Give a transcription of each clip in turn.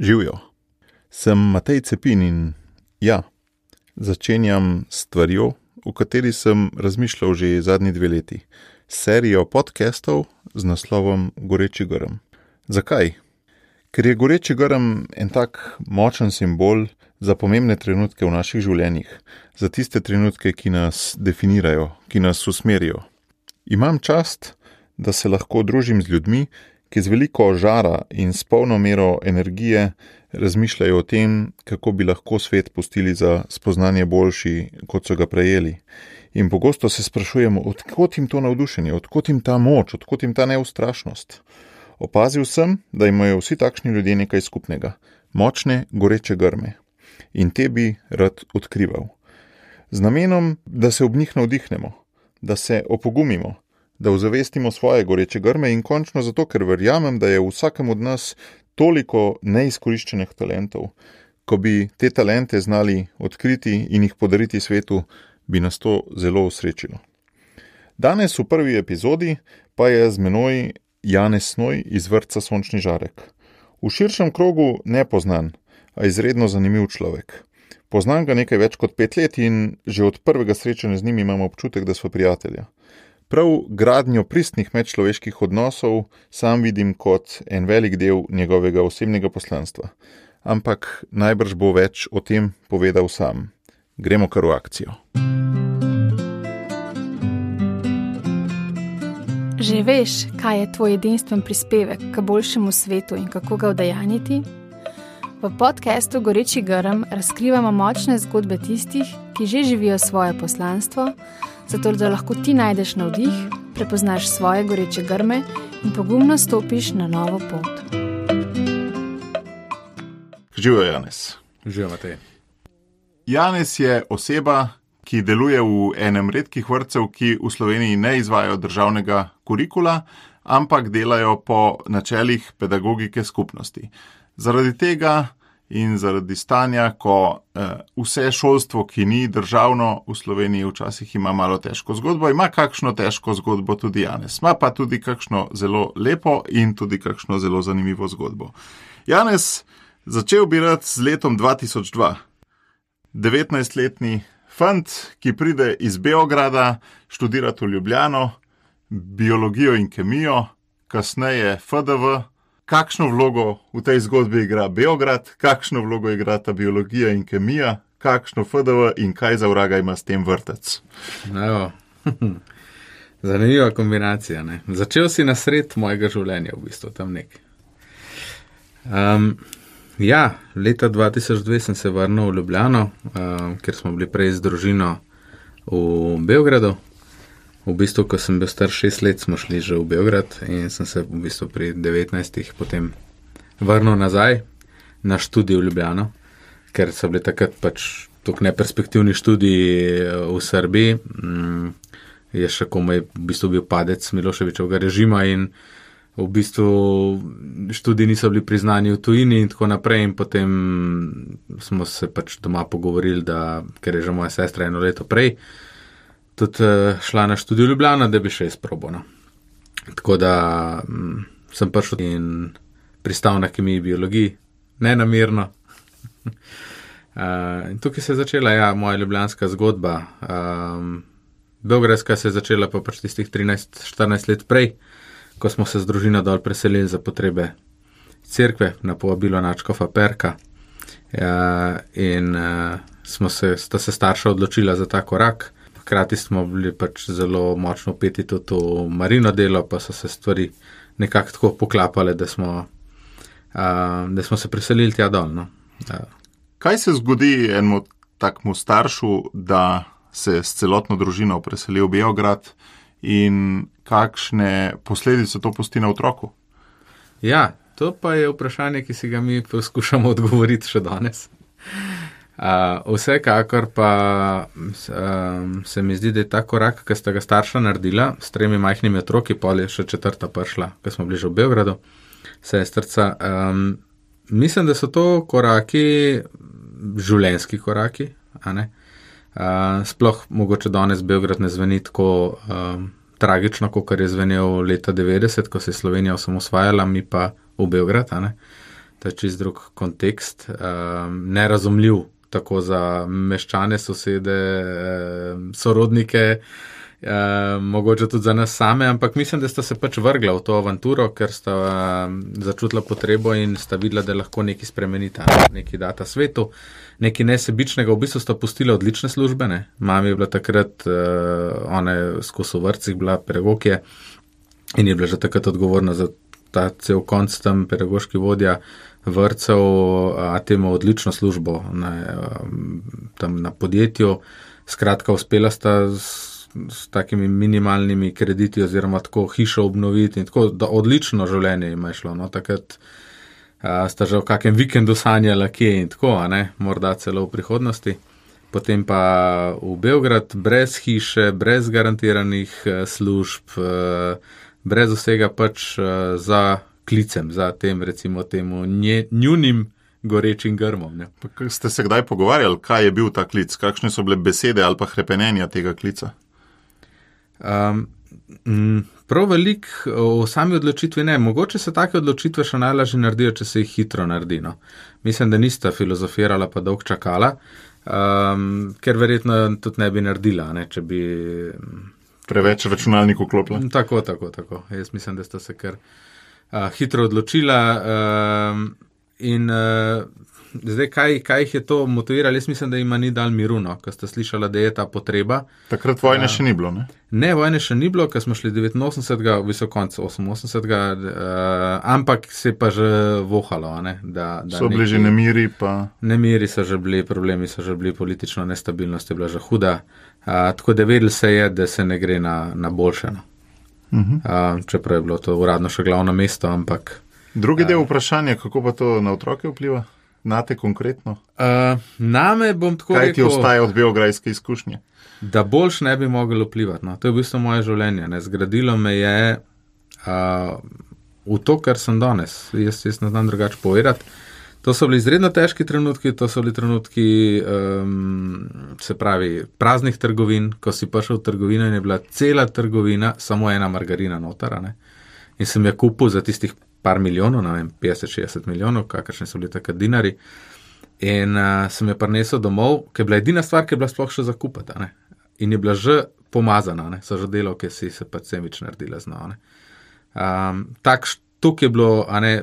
Živijo. Sem Matej Cepin in ja, začenjam s stvarjo, o kateri sem razmišljal že zadnji dve leti. Serijo podcastov z naslovom Goreči grm. Zakaj? Ker je Goreči grm en tak močen simbol za pomembne trenutke v naših življenjih, za tiste trenutke, ki nas definirajo, ki nas usmerijo. Imam čast, da se lahko družim z ljudmi, ki z veliko žara in s polno mero energije razmišljajo o tem, kako bi lahko svet pustili za spoznanje boljši, kot so ga prejeli. In pogosto se sprašujemo, odkot jim to navdušenje, odkot jim ta moč, odkot jim ta neustrašnost. Opazil sem, da imajo vsi takšni ljudje nekaj skupnega: močne, goreče grme. In te bi rad odkrival. Z namenom, da se ob njih navdihnemo, da se opogumimo, da ozavestimo svoje goreče grme in končno zato, ker verjamem, da je v vsakem od nas toliko neizkoriščenih talentov. Ko bi te talente znali odkriti in jih podariti svetu, bi nas to zelo usrečilo. Danes v prvi epizodi pa je z menoj Janez Snoj iz vrca Sončni žarek. V širšem krogu nepoznan, a izredno zanimiv človek. Poznam ga nekaj več kot pet let in že od prvega srečanja z njim imam občutek, da smo prijatelja. Prav gradnjo pristnih medčloveških odnosov sam vidim kot en velik del njegovega osebnega poslanstva. Ampak najbrž bo več o tem povedal sam. Gremo kar v akcijo. Že veš, kaj je tvoj edinstven prispevek k boljšemu svetu in kako ga udejaniti? V podkastu Goreči grm razkrivamo močne zgodbe tistih, ki že živijo svoje poslanstvo zato da lahko ti najdeš navdih, prepoznaš svoje goreče grme in pogumno stopiš na novo pot. Živijo Janes. Živijo te. Janes je oseba, ki deluje v enem redkih vrtcev, ki v Sloveniji ne izvajo državnega kurikula, ampak delajo po načelih pedagogike skupnosti. Zaradi tega in zaradi stanja, ko eh, vse šolstvo, ki ni državno v Sloveniji, včasih ima malo težko zgodbo, ima kakšno težko zgodbo tudi Janes. Ma pa tudi kakšno zelo lepo in tudi kakšno zelo zanimivo zgodbo. Janes začel bi rad z letom 2002. 19-letni fant, ki pride iz Beograda študirati v Ljubljano, biologijo in kemijo, kasneje FDV, kakšno vlogo v tej zgodbi igra Beograd, kakšno vlogo igra ta biologija in kemija, kakšno FDV in kaj za vraga ima s tem vrtec. No, Zanimiva kombinacija. Ne? Začel si na sred mojega življenja, v bistvu tam nek. Um, ja, leta 2002 sem se vrnil v Ljubljano, um, ker smo bili prej z družino v Beogradu. V bistvu, ko sem bil star šest let, smo šli že v Beograd in sem se v bistvu pri 19. potem vrnil nazaj na študij v Ljubljano, ker so bili takrat pač tako neperspektivni študiji eh, v Srbiji. Mm, je še komaj v bistvu bil padec Miloševičevega režima in v bistvu študiji niso bili priznani v tujini in tako naprej. In potem smo se pač doma pogovorili, da ker je že moja sestra eno leto prej tudi uh, šla na študijo Ljubljana, da bi še izprobona. Tako da um, sem prišel in pristal na kemiji biologiji, ne namirno. uh, in tukaj se je začela ja, moja ljubljanska zgodba. Um, Beograjska se je začela pa pač tistih 13-14 let prej, ko smo se z družino dol preselili za potrebe cerkve na povabilo Načkova Perka. Uh, in uh, se, sta se starša odločila za ta korak. Hkrati smo bili pač zelo močno upeti tudi v marino delo, pa so se stvari nekako tako poklapale, da smo, uh, da smo se preselili tja dol. No. Uh. Kaj se zgodi enemu takmu staršu, da se s celotno družino preseli v Beograd in kakšne posledice to pusti na otroku? Ja, to pa je vprašanje, ki si ga mi poskušamo odgovoriti še danes. Uh, vsekakor pa um, se mi zdi, da je ta korak, ki sta ga starša naredila s tremi majhnimi otroki, pol je še četrta prišla, ko smo bili že v Beogradu, sestrca. Um, mislim, da so to koraki, življenski koraki. Uh, sploh mogoče danes Beograd ne zveni tako um, tragično, kot je zvenel leta 90, ko se je Slovenija osamosvajala, mi pa v Beograd. to je čist drug kontekst, um, nerazumljiv tako za meščane, sosede, sorodnike. Uh, mogoče tudi za nas same, ampak mislim, da sta se pač vrgla v to avanturo, ker sta uh, začutila potrebo in sta videla, da lahko nekaj spremenita, nekaj data svetu, nekaj nesebičnega. V bistvu sta pustila odlične službe. Ne? Mami je bila takrat, uh, ona je skozi vrcih bila pedagogija in je bila že takrat odgovorna za ta cel konc tam pedagoški vodja vrcev, a temu odlično službo ne, tam na podjetju. Skratka, uspela sta z s takimi minimalnimi krediti, oziroma tako hišo obnoviti. Tako, da odlično življenje ima šlo. No, takrat a, sta že v kakem vikendu sanjala, kje in tako, morda celo v prihodnosti. Potem pa v Beograd, brez hiše, brez garantiranih služb, brez vsega pač za klicem, za tem, recimo, temu njunim gorečim grmom. Ste se kdaj pogovarjali, kaj je bil ta klic, kakšne so bile besede ali pa krepenenja tega klica? Um, prav velik o sami odločitvi ne. Mogoče se take odločitve še najlažje naredijo, če se jih hitro naredi. No. Mislim, da nista filozofirala pa dolg čakala, um, ker verjetno tudi ne bi naredila, ne, če bi. Preveč računalnikov klopila. Tako, tako, tako. Jaz mislim, da sta se kar uh, hitro odločila. Um, in uh, Zdaj, kaj, kaj jih je to motiviralo? Jaz mislim, da jim ni dal miru, no, ker ste slišali, da je ta potreba. Takrat vojne uh, še ni bilo. Ne? ne, vojne še ni bilo, ker smo šli 89, visok konc 88, uh, ampak se je pa že vohalo. Ne, da, da so bili že nemiri. Pa... Nemiri so že bili, problemi so že bili, politična nestabilnost je bila že huda. Uh, tako da vedel se je, da se ne gre na, na boljše. No. Uh -huh. uh, čeprav je bilo to uradno še glavno mesto. Ampak, Drugi del vprašanja, kako pa to na otroke vpliva? Na te konkretno? Uh, name bom tako rekel. Kaj ti ostaje od biografske izkušnje? Da boljš ne bi mogel vplivati. No. To je v bistvu moje življenje. Ne. Zgradilo me je uh, v to, kar sem danes. Jaz, jaz ne znam drugače povedati. To so bili izredno težki trenutki, to so bili trenutki, um, se pravi, praznih trgovin, ko si prišel v trgovino in je bila cela trgovina, samo ena margarina notarane. In sem jo kupil za tistih par milijonov, ne vem, 50-60 milijonov, kakršni so bili takrat dinari. In uh, sem jo prinesel domov, ker je bila edina stvar, ki je bila sploh še zakupati. In je bila že pomazana, ne? so že delo, ki si se pač semič naredila z nami. Um, Tukaj je bilo, ne,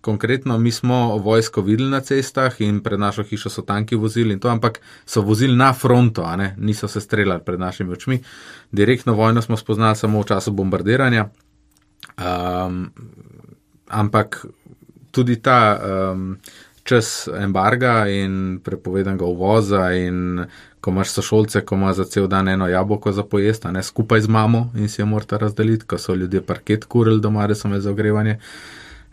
konkretno, mi smo vojsko videli na cestah in pred našo hišo so tanki vozili in to, ampak so vozili na fronto, ne, niso se streljali pred našimi očmi. Direktno vojno smo spoznali samo v času bombardiranja. Um, ampak tudi ta um, čas embarga in prepovedanega uvoza, in ko imaš sošolce, ko ima za cel dan eno jabolko za pojesti, ne skupaj z mamo in si jo morate razdeliti, ko so ljudje parket kurili doma, da so me za ogrevanje.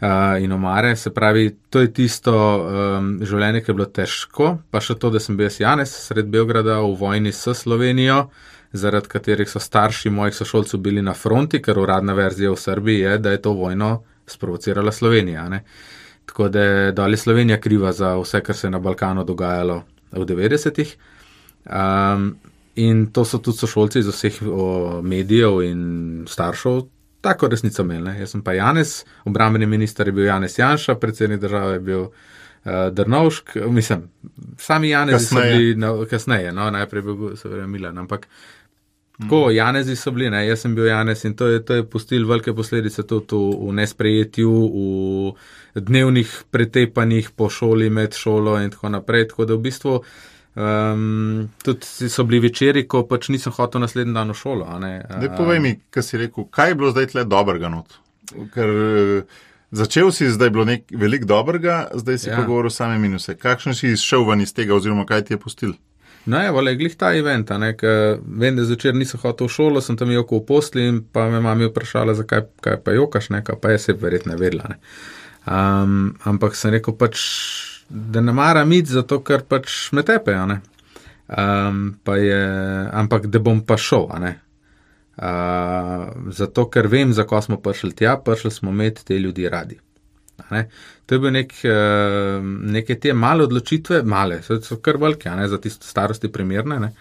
Uh, in omare, se pravi, to je tisto um, življenje, ki je bilo težko, pa še to, da sem bil jaz Janes sred Beograda v vojni s Slovenijo, zaradi katerih so starši mojih sošolcev bili na fronti, ker uradna verzija v Srbiji je, da je to vojno sprovocirala Slovenija. Ne? Tako da je Slovenija kriva za vse, kar se je na Balkanu dogajalo v 90-ih. Um, in to so tudi sošolci iz vseh o, medijev in staršev. Tako resnico imeli. Jaz sem pa Janes, obrambeni minister je bil Janes Janša, predsednik države je bil uh, Drnovšk, mislim, sami Janez so bili no, kasneje, no, najprej je bil seveda Milan, ampak Tako, Janezi so bili, ne? jaz sem bil Janez in to je, to je pustil velike posledice tudi v, v nesprejetju, v dnevnih pretepanjih po šoli, med šolo in tako naprej. Tako da v bistvu um, tudi so bili večeri, ko pač nisem hotel naslednji dan v šolo. Ne, povej mi, kaj si rekel, kaj je bilo zdaj tle dobrega not? Ker, uh, Začel si, zdaj je bilo nekaj veliko dobrega, zdaj si ja. pa govoril same minuse. Kakšen si izšel ven iz tega, oziroma kaj ti je pustil? No, je vale, glih ta event, vem, da zvečer nisem hotel v šolo, sem tam jokal v posli in pa me mami vprašala, zakaj kaj pa jokaš, nekaj pa je se verjetno vedela. Ne. Um, ampak sem rekel pač, da ne maram iti, zato ker pač me tepejo. Um, ampak da bom pa šel. Uh, zato ker vem, zakaj smo prišli tja, prišli smo imeti te ljudi radi. To je bil nek, eh, neke te male odločitve, male, so kar velike, za tiste starosti primerne. Ne?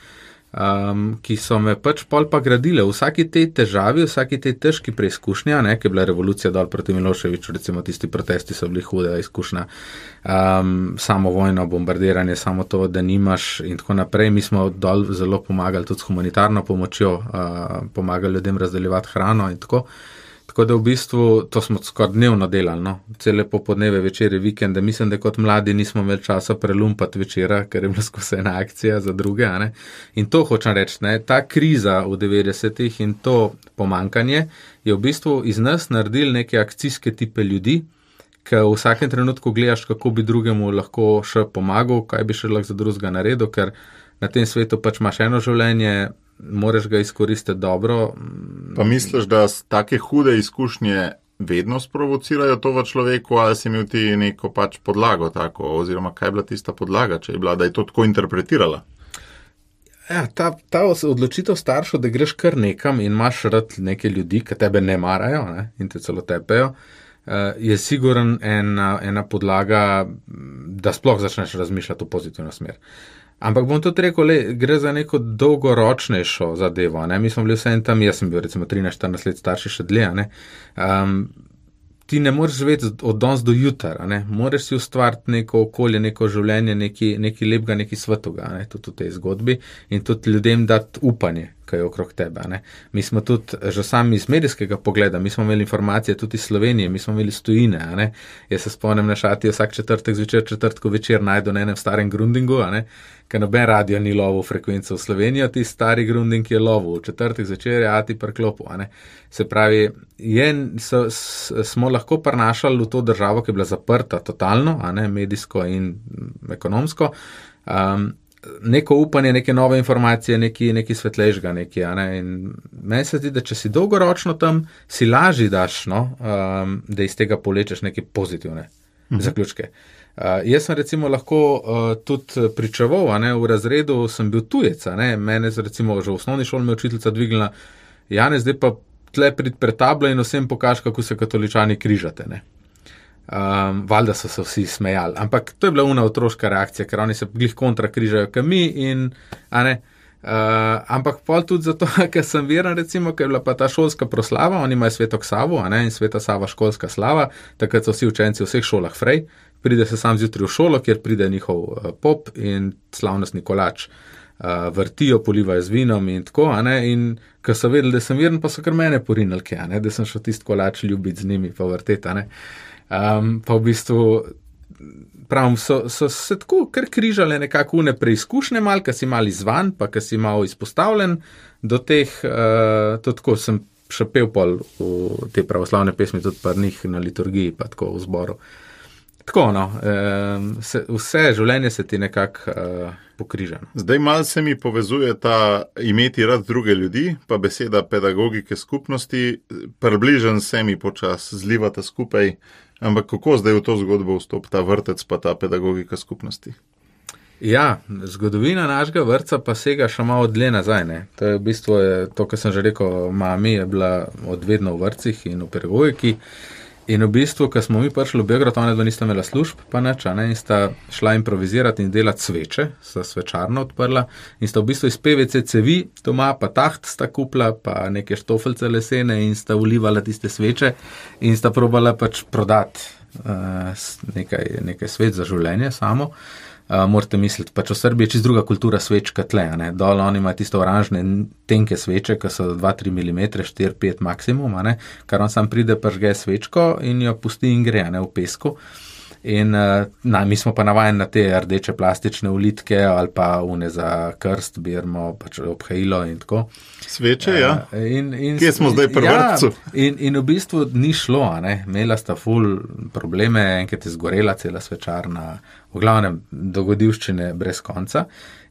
Um, ki so me pač pol pa gradile. V vsaki tej težavi, v vsaki tej težki preizkušnja, ne, ki je bila revolucija dol proti Miloševiču, recimo tisti protesti so bili hude izkušnja, um, samo vojno, bombardiranje, samo to, da nimaš in tako naprej. Mi smo dol zelo pomagali tudi s humanitarno pomočjo, uh, pomagali ljudem razdeljevati hrano in tako. Tako da v bistvu to smo skoraj dnevno delali, no? cele popodneve, večere, vikende. Mislim, da kot mladi nismo imeli časa prelumpati večera, ker je bila skozi ena akcija za druge. In to hočem reči, ne? ta kriza v 90-ih in to pomankanje je v bistvu iz nas naredil neke akcijske tipe ljudi, ki v vsakem trenutku gledaš, kako bi drugemu lahko še pomagal, kaj bi še lahko za drugega naredil, ker na tem svetu pač imaš eno življenje, moraš ga izkoristiti dobro. Pa misliš, da take hude izkušnje vedno sprovocirajo to v človeku, ali si imel ti neko pač podlago tako, oziroma kaj je bila tista podlaga, če je bila, da je to tako interpretirala? Ja, ta, ta odločitev staršev, da greš kar nekam in imaš rad neke ljudi, ki tebe ne marajo ne, in te celo tepejo, eh, je siguren ena, ena podlaga, da sploh začneš razmišljati v pozitivno smer. Ampak bom tudi rekel, le, gre za neko dolgoročnejšo zadevo. Ne? Mi smo bili vse en tam, jaz sem bil recimo 13-14 let starši še dlje. Um, ti ne moreš živeti od danes do jutra, moraš si ustvariti neko okolje, neko življenje, nekaj lepega, nekaj svetovega, ne? tudi v tej zgodbi in tudi ljudem dati upanje, ki je okrog tebe. Ne? Mi smo tudi, že sami iz medijskega pogleda, mi smo imeli informacije tudi iz Slovenije, mi smo imeli stojine. Jaz se spomnim na šati vsak četrtek zvečer, četrtko večer najdu na enem starem grundingu, ker noben radio ni lovil frekvenco v Slovenijo, ti stari grunding je lovil, četrtek zvečer je ati prklopu. Se pravi, je, so, smo lahko prenašali v to državo, ki je bila zaprta totalno, medijsko in ekonomsko. Um, neko upanje, neke nove informacije, neki, neki svetlejšega. Neki, ne? Meni se zdi, da če si dolgoročno tam, si lažji daš, no? um, da iz tega polečeš neke pozitivne mhm. zaključke. Uh, jaz sem recimo lahko uh, tudi pričeval, ne, v razredu sem bil tujec, ne, mene je recimo že v osnovni šoli me učiteljica dvignila, Janez, zdaj pa tle prid pred tablo in vsem pokaž, kako se katoličani križate. Ne. Um, valjda so se vsi smejali, ampak to je bila una otroška reakcija, ker oni se glih kontra križajo, kot mi. In, uh, ampak pol tudi zato, ker sem veren, recimo, ker je bila pa ta šolska proslava, oni imajo sveto Savo in sveta Sava školska slava, takrat so vsi učenci v vseh šolah frej, pride se sam zjutraj v šolo, kjer pride njihov uh, pop in slavnostni kolač. Uh, vrtijo, polivajo z vinom, in tako. In ko so vedeli, da sem veren, pa so kar mene porinili, da sem šel tisti kolač ljubiti z njimi, pa vrteti. Um, pa v bistvu pravim, so, so se tako kar križale nekako une preizkušnje, malo, ki si mal izvan, pa ki si malo izpostavljen do teh, uh, tako sem še pel pol v te pravoslavne pesmi, tudi prnih na liturgiji, pa tako v zboru. Tako, no, um, se, vse življenje se ti nekako uh, pokriža. No. Zdaj malo se mi povezuje ta imeti rad druge ljudi, pa beseda pedagogike skupnosti, približen se mi počas zlivata skupaj. Ampak kako zdaj v to zgodbo vstopi ta vrtec, pa ta pedagogika skupnosti? Ja, zgodovina našega vrca pa sega še malo dlje nazaj. Ne. To je v bistvu je, to, kar sem že rekel, mami je bila odvedno v vrcih in v pedagogiki. In v bistvu, ko smo mi prišli v Beograd, ona dva nista imela služb, pa neč, ne, in sta šla improvizirati in delati sveče, sta svečarno odprla in sta v bistvu iz PVC cevi doma, pa taht sta kupla, pa neke štofelce lesene in sta ulivala tiste sveče in sta probala pač prodati uh, nekaj, nekaj svet za življenje samo. Uh, morate misliti, pač v Srbiji je čisto druga kultura svečka tle. Ne? Dol oni imajo tiste oranžne, tenke sveče, ki so 2-3 mm, 4-5 maksimum, kar on sam pride, pržge svečko in jo pusti in gre ne, v pesku. In uh, na, mi smo pa navajeni na te rdeče plastične ulitke ali pa une za krst, birmo, pač obhajilo in tako. Sveče, ja. Uh, in, in, Kje smo zdaj pri ja, vrtu? In, in v bistvu ni šlo, imela sta ful probleme, enkrat je zgorela cela svečarna, v glavnem dogodivščine brez konca.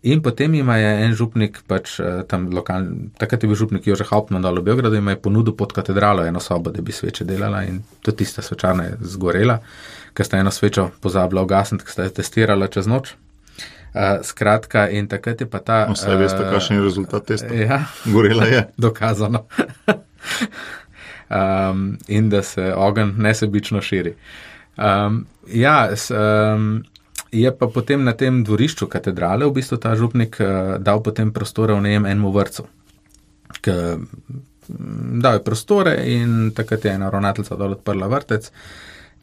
In potem ima en župnik, pač eh, tam lokalni, takrat je bil župnik Jože Hauptmann dol v Beogradu, ima ponudil pod katedralo eno sobo, da bi sveče delala in tudi tista svečarna je zgorela ker sta eno svečo pozabila ugasniti, ker sta jo testirala čez noč. Uh, skratka, in takrat je pa ta. Vse uh, veste, kakšen je rezultat testa. Ja, gorela je. Dokazano. um, in da se ogenj nesebično širi. Um, ja, s, um, je pa potem na tem dvorišču katedrale v bistvu ta župnik uh, dal potem prostore v najem enemu vrtu. Dal je prostore in takrat je ena ravnateljica dol odprla vrtec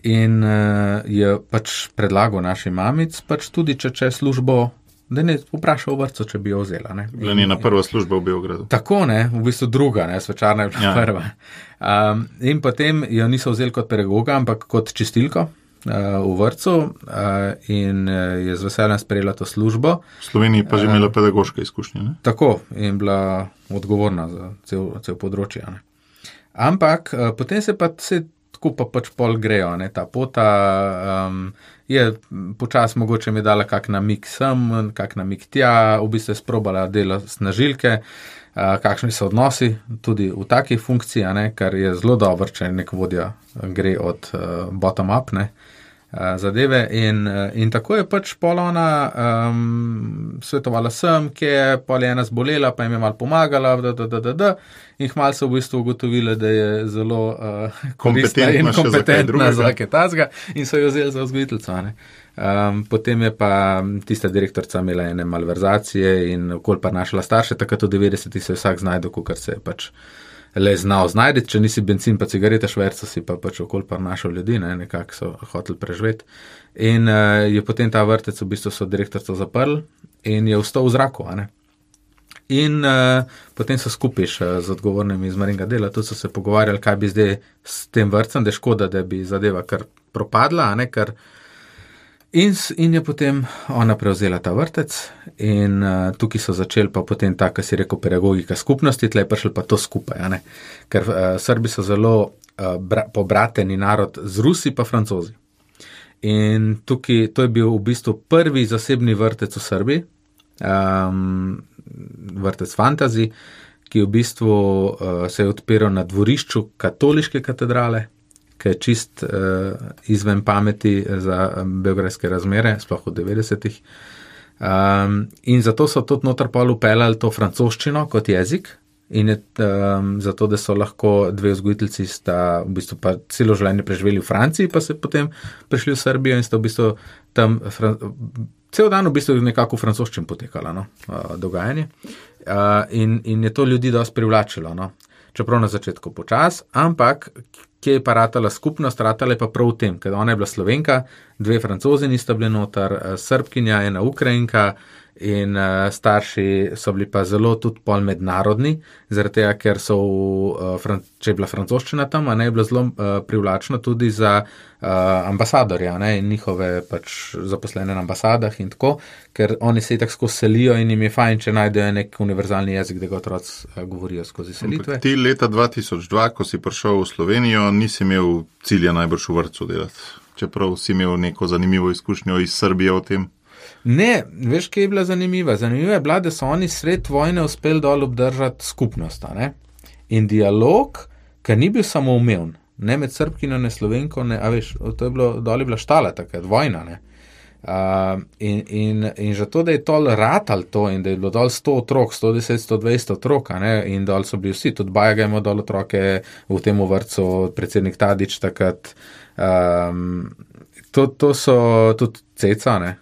in uh, je pač predlagal naši mamic, pač tudi če če službo da ne vprašal vrtco, če bi jo vzela. Bila njena prva služba v Beogradu. Tako ne, v bistvu druga, ne, svečarna je bila ja. prva. Um, in potem jo niso vzeli kot pedagoga, ampak kot čistilko. Uh, v vrtu uh, in uh, je z veseljem sprejela to službo. V Sloveniji pa že imela pedagoške izkušnje. Ne? Tako in bila odgovorna za cel, cel področje. Ne? Ampak potem se pa se tako pa pač pol grejo, ne? ta pota. Um, je počasi mogoče mi dala kak namik sem, kak namik tja, v bistvu je sprobala delo snažilke, kakšni so odnosi tudi v takih funkcijah, kar je zelo dobro, če nek vodja gre od bottom-up zadeve. In, in tako je pač polona um, svetovala sem, ki je pol ena zbolela, pa jim je mal pomagala, da, da, da, da, da. In hmal so v bistvu ugotovili, da je zelo uh, kompetentna in kompetentna za kaj tasga in so jo vzeli za vzgojiteljico. Um, potem je pa tista direktorica imela ene malverzacije in okol pa našla starše, takrat v 90-ih se vsak znajdel, kar se je pač le znal znajti, če nisi benzin, pa cigarete, šverca si pa pač okol pa našel ljudi, ne, nekako so hoteli preživeti. In uh, je potem ta vrtec v bistvu so direktorico zaprl in je vstal v zraku. In uh, potem so skupaj z odgovornimi iz Maringa dela, tudi so se pogovarjali, kaj bi zdaj s tem vrtcem, da je škoda, da bi zadeva kar propadla, ne, ker uh, In, in je potem ona prevzela ta vrtec, in uh, tukaj so začeli pa potem ta, kar si rekel, pedagogika skupnosti, tle je prišel pa to skupaj. Ker uh, Srbi so zelo uh, bra, pobrateni narod z Rusi pa Francozi. In tukaj to je bil v bistvu prvi zasebni vrtec v Srbiji, um, vrtec Fantazi, ki v bistvu uh, se je odpiral na dvorišču katoliške katedrale ki je čist uh, izven pameti za beograjske razmere, sploh v 90-ih. Um, in zato so tudi noter pol upeljali to francoščino kot jezik. In je, um, zato, da so lahko dve vzgojiteljici, sta v bistvu pa celo življenje preživeli v Franciji, pa se potem prišli v Srbijo in sta v bistvu tam, fran, cel dan v bistvu nekako v francoščini potekalo no, uh, dogajanje. Uh, in, in je to ljudi dosti privlačilo. No čeprav na začetku počas, ampak kje je pa ratala skupnost, ratala je pa prav v tem, ker ona je bila slovenka, dve francozi nista bili notar, eh, srbkinja, ena ukrajinka in uh, starši so bili pa zelo tudi pol mednarodni, zaradi tega, ker so, uh, če je bila francoščina tam, ne je bila zelo uh, privlačna tudi za uh, ambasadorja ne, in njihove pač zaposlene na ambasadah in tako, ker oni se tako selijo in jim je fajn, če najdejo nek univerzalni jezik, da ga otroci uh, govorijo skozi selitve. Ti leta 2002, ko si prišel v Slovenijo, nisi imel cilja najbrž v vrtu delati. Čeprav si imel neko zanimivo izkušnjo iz Srbije o tem. Ne, veš, kaj je bila zanimiva? Zanimiva je bila, da so oni sred vojne uspeli dol obdržati skupnost. In dialog, ki ni bil samo umeven, ne med srpkino in slovenko, ne, a veš, to je bilo dol je bila štala, takrat vojna. Ne? Uh, in, in, in že to, da je tol ratal to in da je bilo dol 100 otrok, 110, 120 otrok, in dol so bili vsi, tudi Bajaga ima dol otroke v tem vrtu, predsednik Tadič takrat. Um, to, to so tudi ceca, ne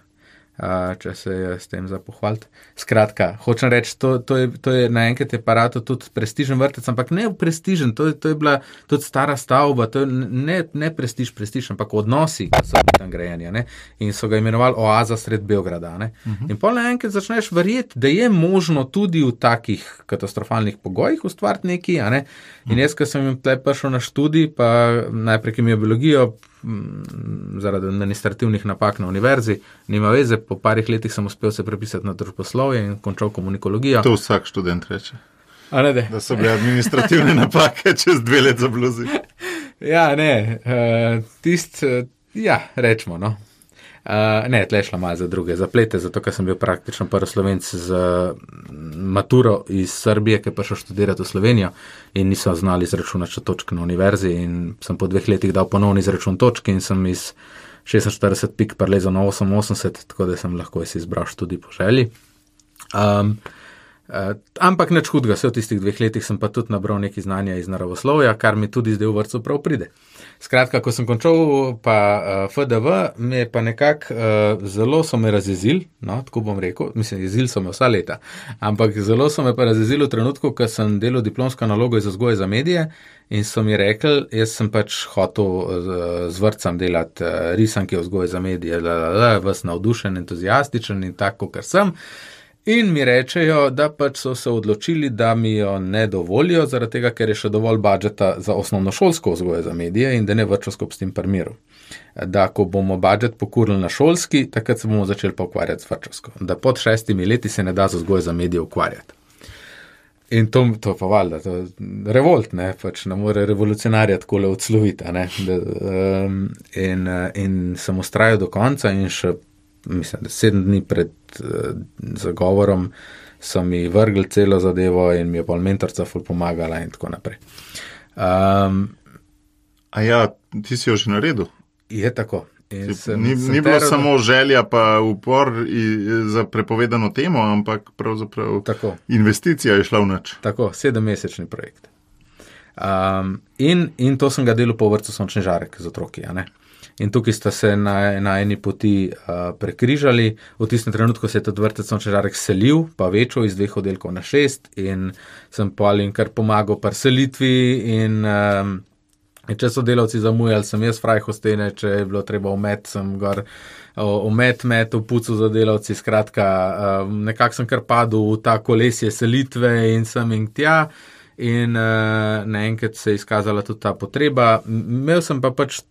če se je s tem za pohvaliti. Skratka, hočem reči, to, to je, to je naenkrat je parato tudi prestižen vrtec, ampak ne prestižen, to, to je bila tudi stara stavba, to je ne, ne prestiž, prestiž, ampak odnosi, ki so bili tam grejeni. In so ga imenovali oaza sred Beograda. Uh mhm. -huh. In pa naenkrat začneš verjeti, da je možno tudi v takih katastrofalnih pogojih ustvariti nekaj. Ne? In jaz, ki sem jim tle prišel na študij, pa najprej kemijo-biologijo, zaradi administrativnih napak na univerzi, nima veze, po parih letih sem uspel se prepisati na družboslovje in končal komunikologijo. To vsak študent reče. Ne, da so bile administrativne napake čez dve leti za bluzi. ja, ne, uh, tist, uh, ja, rečemo. No. Uh, ne, tle šla malo za druge zaplete, zato ker sem bil praktično prvi slovenc z maturo iz Srbije, ki je prišel študirati v Slovenijo in niso znali izračunati točke na univerzi. In sem po dveh letih dal ponovni izračun točke in sem iz 46 pik prelezel na 88, tako da sem lahko izbral študij po želji. Um, Uh, ampak nič hudega, vse v tistih dveh letih sem pa tudi nabral nekaj znanja iz naravoslovja, kar mi tudi zdaj v vrtu prav pride. Skratka, ko sem končal pa uh, eh, FDV, me pa nekako uh, zelo so me razjezili, no, tako bom rekel, mislim, jezili so me vsa leta, ampak zelo so me pa razjezili v trenutku, ko sem delal diplomsko nalogo iz vzgoje za medije in so mi rekli, jaz sem pač hotel z, z vrtcem delati uh, risanke vzgoje za medije, da je vas navdušen, entuzijastičen in tako, kar sem. In mi rečejo, da pač so se odločili, da mi jo ne dovolijo, zaradi tega, ker je še dovolj budžeta za osnovno šolsko vzgojo za medije in da ne vrčovsko s tem primeru. Da, ko bomo budžet pokurili na šolski, takrat se bomo začeli pa ukvarjati s vrčovsko. Da pod šestimi leti se ne da za vzgojo za medije ukvarjati. In to, to pa valjda, to je revolt, ne, pač ne more revolucionarja tako le odsloviti. Um, in, in sem ustrajal do konca in še mislim, da sedem dni pred uh, zagovorom so mi vrgli celo zadevo in mi je pol mentorca ful pomagala in tako naprej. Um, A ja, ti si jo že naredil? Je tako. Sem, ni sem ni bilo terado... samo želja, pa upor za prepovedano temo, ampak pravzaprav tako. investicija je šla v noč. Tako, sedemmesečni projekt. Um, in, in to sem ga delal po vrtu Sončni žarek z otroki. In tukaj sta se na, na eni poti uh, prekrižali. V tistem trenutku se je tudi vrtec Sončarek selil, pa večjo iz dveh oddelkov na šest, in sem pa jim kar pomagal pri selitvi. In, um, če so delavci zamujali, sem jaz fraj hostene, če je bilo treba umet, sem gor. Umet, met, upucu za delavci, skratka, nekako sem kar padel v ta kolesje selitve in sem in tja. In uh, naenkrat se je izkazala tudi ta potreba. Imel sem pa pač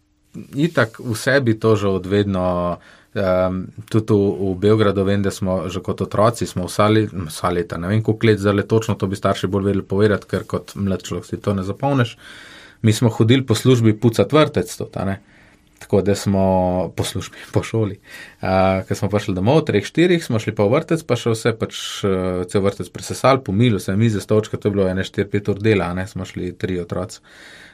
itak v sebi to že odvedno. Um, tudi v, v Beogradu vem, da smo že kot otroci, smo vsa, let, vsa leta, ne vem, koliko let zdaj točno, to bi starši bolj vedeli povedati, ker kot mlad človek si to ne zapomniš. Mi smo hodili po službi pucati vrtec, to, tako da smo po službi, po šoli. Uh, Ker smo prišli domov, treh, štirih, smo šli pa v vrtec, pa še vse, pač uh, cel vrtec presesal, pomilo se, mize, stočke, to je bilo ene štiri, pet ur dela, ne smo šli tri otroci. Uh,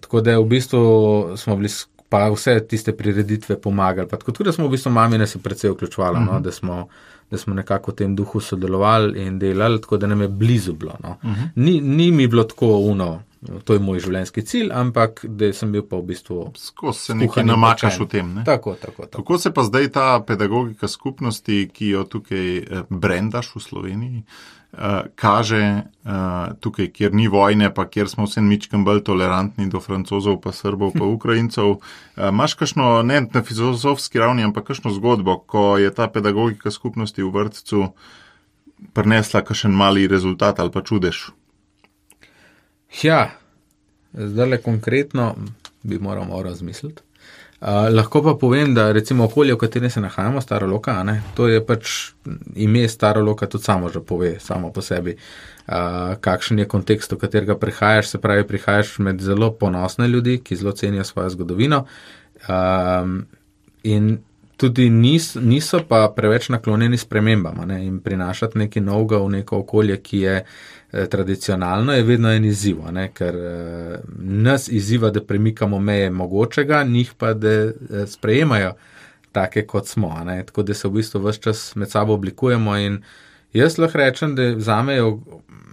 tako da v bistvu smo bili pa vse tiste prireditve pomagali. Tako tudi, da smo v bistvu mami se predvsej vključovali, uh -huh. no, mhm. da, smo, da smo nekako v tem duhu sodelovali in delali, tako da nam je blizu bilo. No. Uh -huh. ni, ni mi bilo tako uno. To je moj življenjski cilj, ampak da sem bil pa v bistvu. Skozi se nekaj namačaš v tem. Ne? Tako, tako, tako. Kako se pa zdaj ta pedagogika skupnosti, ki jo tukaj eh, brendaš v Sloveniji, uh, kaže uh, tukaj, kjer ni vojne, pa kjer smo vsem mičkem bolj tolerantni do francozov, pa srbov, pa ukrajincev. Uh, Máš kakšno, ne na filozofski ravni, ampak kakšno zgodbo, ko je ta pedagogika skupnosti v vrtcu prinesla kakšen mali rezultat ali pa čudež? Ja, zdaj le konkretno bi moral razmisliti lahko pa povem, da recimo okolje, v katerem se nahajamo, staro loka, ne, to je pač ime staro loka, tudi samo že pove, samo po sebi, uh, kakšen je kontekst, v katerega prihajaš. Se pravi, prihajaš med zelo ponosne ljudi, ki zelo cenijo svojo zgodovino. Um, in tudi nis, niso pa preveč naklonjeni spremembam ne, in prinašati nekaj novega v neko okolje, ki je eh, tradicionalno, je vedno en izziv, ne, ker eh, nas izziva, da premikamo meje mogočega, njih pa da eh, sprejemajo take, kot smo. Ne, tako da se v bistvu vse čas med sabo oblikujemo. In jaz lahko rečem, da za me je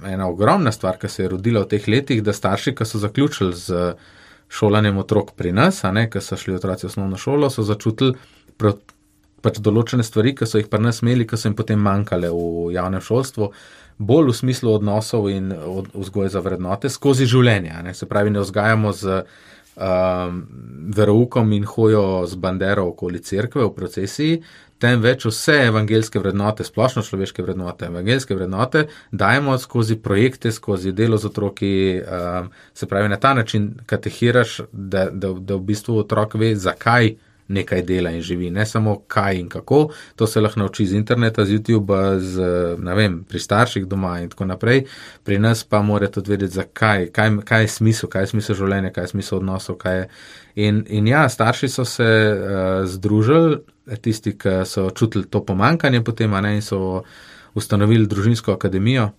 ena ogromna stvar, ki se je rodila v teh letih, da starši, ki so zaključili z šolanjem otrok pri nas, ki so šli otroci v osnovno šolo, so začutili pač določene stvari, ki so jih pa nas imeli, ki so jim potem manjkale v javnem šolstvu, bolj v smislu odnosov in vzgoje za vrednote skozi življenje. Ne? Se pravi, ne vzgajamo z um, veroukom in hojo z bandero okoli cerkve v procesiji, temveč vse evangelske vrednote, splošno človeške vrednote, evangelske vrednote dajemo skozi projekte, skozi delo z otroki. Um, se pravi, na ta način katehiraš, da, da, da v bistvu otrok ve, zakaj nekaj dela in živi, ne samo kaj in kako. To se lahko nauči z interneta, z YouTube, z, vem, pri starših doma in tako naprej. Pri nas pa mora tudi vedeti, zakaj, kaj, kaj je smisel, kaj je smisel življenja, kaj je smisel odnosov. Je. In, in ja, starši so se uh, združili, tisti, ki so čutili to pomankanje potem, ne, in so ustanovili družinsko akademijo.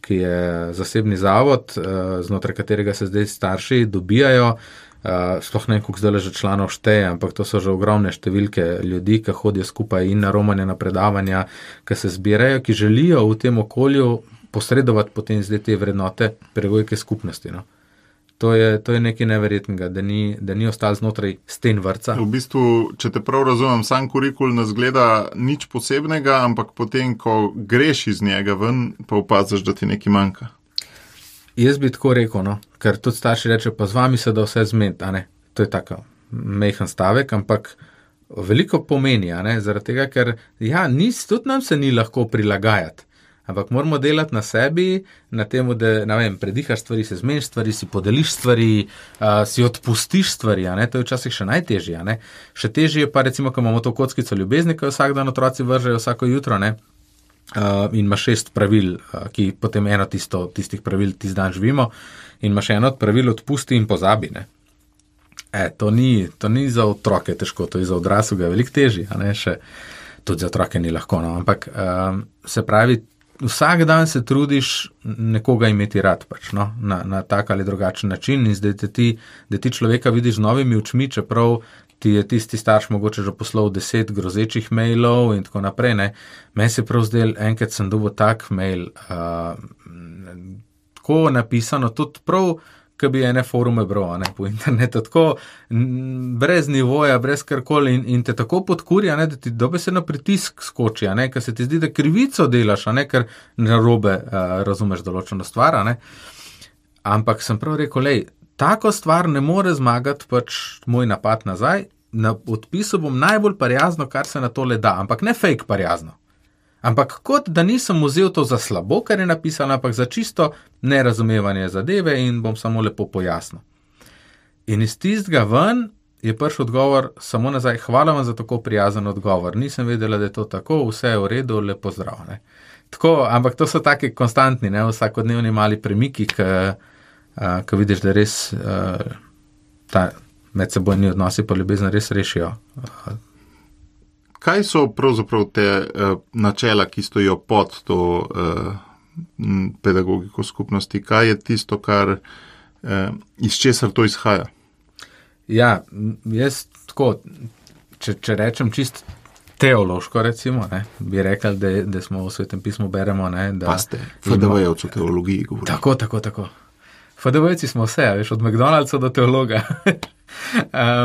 Ki je zasebni zavod, eh, znotraj katerega se zdaj starši dobijajo, uh, sploh ne, koliko zdaj že članov šteje, ampak to so že ogromne številke ljudi, ki hodijo skupaj in na romanje, na predavanja, ki se zbirajo, ki želijo v tem okolju posredovati potem zdaj te vrednote pregojke skupnosti. No. To je, to je nekaj neverjetnega, da ni, da ni ostal znotraj sten vrca. V bistvu, če te prav razumem, sam kurikul ne zgleda nič posebnega, ampak potem, ko greš iz njega ven, pa opaziš, da ti nekaj manjka. Jaz bi tako rekel, no? ker tudi starši reče, pa z vami se da vse zmed. To je tako mehen stavek, ampak veliko pomeni, zaradi tega, ker ja, nis, tudi nam se ni lahko prilagajati. Ampak moramo delati na sebi, na tem, da vem, predihaš stvari, se zmeniš stvari, si podeliš stvari, uh, si odpustiš stvari. To je včasih še najtežje. Še težje je pa, recimo, ko imamo to kockico ljubezni, ki jo vsak dan otroci vržejo vsako jutro. Ne? Uh, in ima šest pravil, uh, ki potem eno tisto, tistih pravil tisti dan živimo, in ima še eno od pravil odpusti in pozabi. E, to, ni, to ni za otroke težko, to je za odraslega veliko težje, tudi za otroke ni lahko. No? Ampak um, se pravi, vsak dan se trudiš nekoga imeti rad, pač, no? na, na tak ali drugačen način, in zdaj ti, da ti človeka vidiš z novimi očmi, čeprav ti je tisti starš mogoče že poslal deset grozečih mailov in tako naprej. Ne? Meni se prav zdel, enkrat sem dobil tak mail, uh, tako napisano, tudi prav ki bi ene forume bral ne, po internetu, tako brez nivoja, brez karkoli in, in te tako podkurja, ne, da ti dobe se na pritisk skoči, ker se ti zdi, da krivico delaš, ne, ker na robe uh, razumeš določeno stvar. Ampak sem prav rekel, lej, tako stvar ne more zmagati pač moj napad nazaj. Na odpisu bom najbolj prijazno, kar se na to le da, ampak ne fake prijazno. Ampak kot da nisem vzel to za slabo, kar je napisano, ampak za čisto nerazumevanje zadeve in bom samo lepo pojasnil. In iz tistega ven je prišel odgovor samo nazaj, hvala vam za tako prijazen odgovor. Nisem vedela, da je to tako, vse je v redu, lepo zdrav. Tako, ampak to so taki konstantni, ne? vsakodnevni mali premiki, ki vidiš, da res ta medsebojni odnosi po ljubezni res rešijo Kaj so pravzaprav te uh, načela, ki stojijo pod to uh, pedagogiko skupnosti? Kaj je tisto, kar, uh, iz česar to izhaja? Ja, jaz tako, če, če rečem čist teološko, recimo, ne, bi rekel, da, da smo v svetem pismu beremo. Ne, da, pa ste, FDV-jevci v teologiji govorite. Tako, tako, tako. FDV-jevci smo vse, veš, od McDonald'sa do teologa.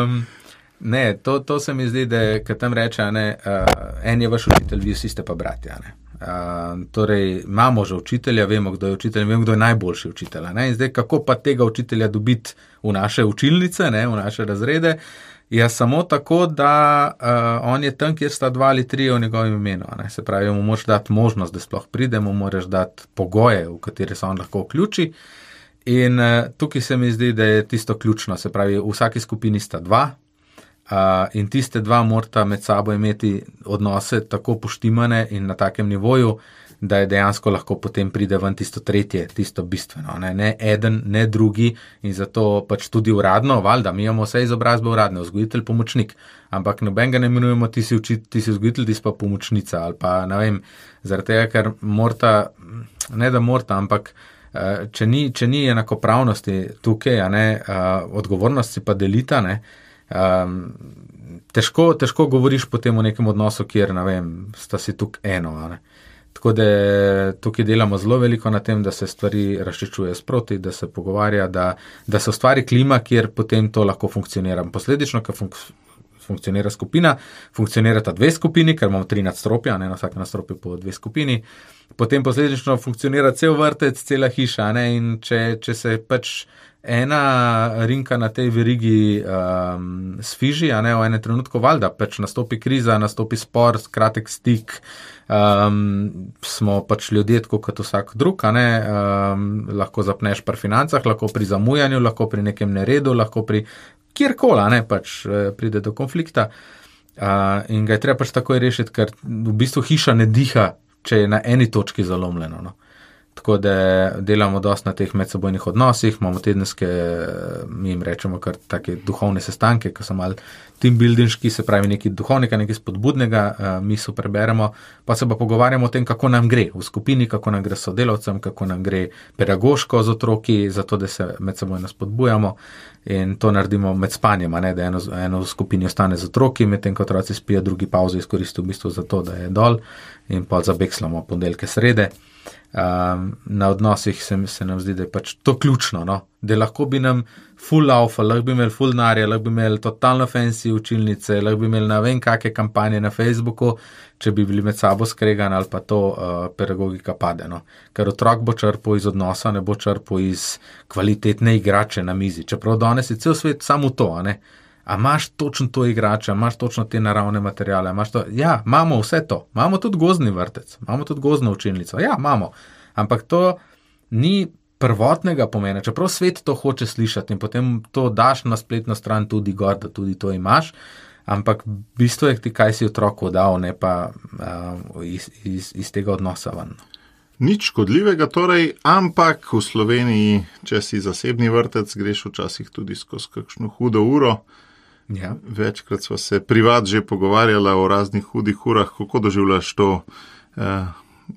um, Ne, to, to se mi zdi, da je, tam reče, ne, uh, en je vaš učitelj, vi vsi ste pa bratja. Uh, torej, imamo že učitelja, vemo, kdo je učitelj, vemo, kdo je najboljši učitelj. Ne, zdaj, kako pa tega učitelja dobiti v naše učilnice, ne, v naše razrede, je samo tako, da uh, on je tam, kjer sta dva ali tri v njegovem imenu. Ne, se pravi, mu moraš dati možnost, da sploh pride, mu moraš dati pogoje, v katere se on lahko vključi. In uh, tukaj se mi zdi, da je tisto ključno. Se pravi, v vsaki skupini sta dva, Uh, in tiste dva morata med sabo imeti odnose tako poštimane in na takem nivoju, da je dejansko lahko potem pride ven tisto tretje, tisto bistveno. Ne, ne eden, ne drugi in zato pač tudi uradno, valjda, mi imamo vse izobrazbe uradne, vzgojitelj, pomočnik, ampak noben ga ne imenujemo, ti si, učit, ti si vzgojitelj, ti si pa pomočnica ali pa ne vem, zaradi tega, ker morta, ne da morta, ampak. Če ni, če ni enakopravnosti tukaj, ne, uh, odgovornost si pa delita, ne, Um, težko, težko govoriš potem o nekem odnosu, kjer vem, sta si tukaj eno. Tako da tukaj delamo zelo veliko na tem, da se stvari razčiščuje sproti, da se pogovarja, da, da se ustvari klima, kjer potem to lahko funkcionira. Posledično, ker funk, funkcionira skupina, funkcionirata dve skupini, ker imamo tri nadstropja, ne na vsakem nadstropju po dve skupini. Potem posledično funkcionira cel vrtec, cela hiša. Ne? In če, če se pač ena rinka na tej verigi um, sfiži, a ne v enem trenutku, valjda, pač nastopi kriza, nastopi spor, kratek stik. Um, smo pač ljudje, kot vsak drug, ne, um, lahko zapneš pri financah, lahko pri zamujanju, lahko pri nekem neredu, lahko pri kjerkoli, ne pač eh, pride do konflikta. Uh, in ga je treba pač takoj rešiti, ker v bistvu hiša ne diha, če je na eni točki zalomljeno. No. Tako da delamo dosti na teh medsebojnih odnosih, imamo tedenske, mi jim rečemo, kar take duhovne sestanke, ki so mal team buildingški, se pravi nekaj duhovnega, nekaj spodbudnega, eh, mi so preberemo, pa se pa pogovarjamo o tem, kako nam gre v skupini, kako nam gre sodelavcem, kako nam gre pedagoško z otroki, zato da se medsebojno spodbujamo. In to naredimo med spanjem, ne da eno, eno v skupini ostane z otroki, medtem ko otroci spijo, drugi pauzo izkoristijo v bistvu za to, da je dol in pa zabekslamo ponedeljke srede. Um, na odnosih se, se nam zdi, da je pač to ključno, no? da lahko bi nam full alfa, lahko bi imeli full narja, lahko bi imeli totalno fancy učilnice, lahko bi imeli ne vem kakšne kampanje na Facebooku, če bi bili med sabo skregani ali pa to uh, pedagogika pade. No? Ker otrok bo črpal iz odnosa, ne bo črpal iz kvalitetne igrače na mizi. Čeprav danes je cel svet samo to, a ne. A imaš točno to igrače, imaš točno te naravne materijale? To... Ja, imamo vse to. Imamo tudi gozni vrtec, imamo tudi gozno učilnico. Ja, imamo. Ampak to ni prvotnega pomena, čeprav svet to hoče slišati in potem to daš na spletno stran tudi gor, da tudi to imaš. Ampak bistvo je kaj si otroku dal, ne pa uh, iz, iz, iz tega odnosa ven. Nič škodljivega, torej, ampak v Sloveniji, če si zasebni vrtec, greš včasih tudi skozi kakšno hudo uro. Ja. Večkrat smo se privat že pogovarjali o raznih hudih urah, kako doživljaš to, eh,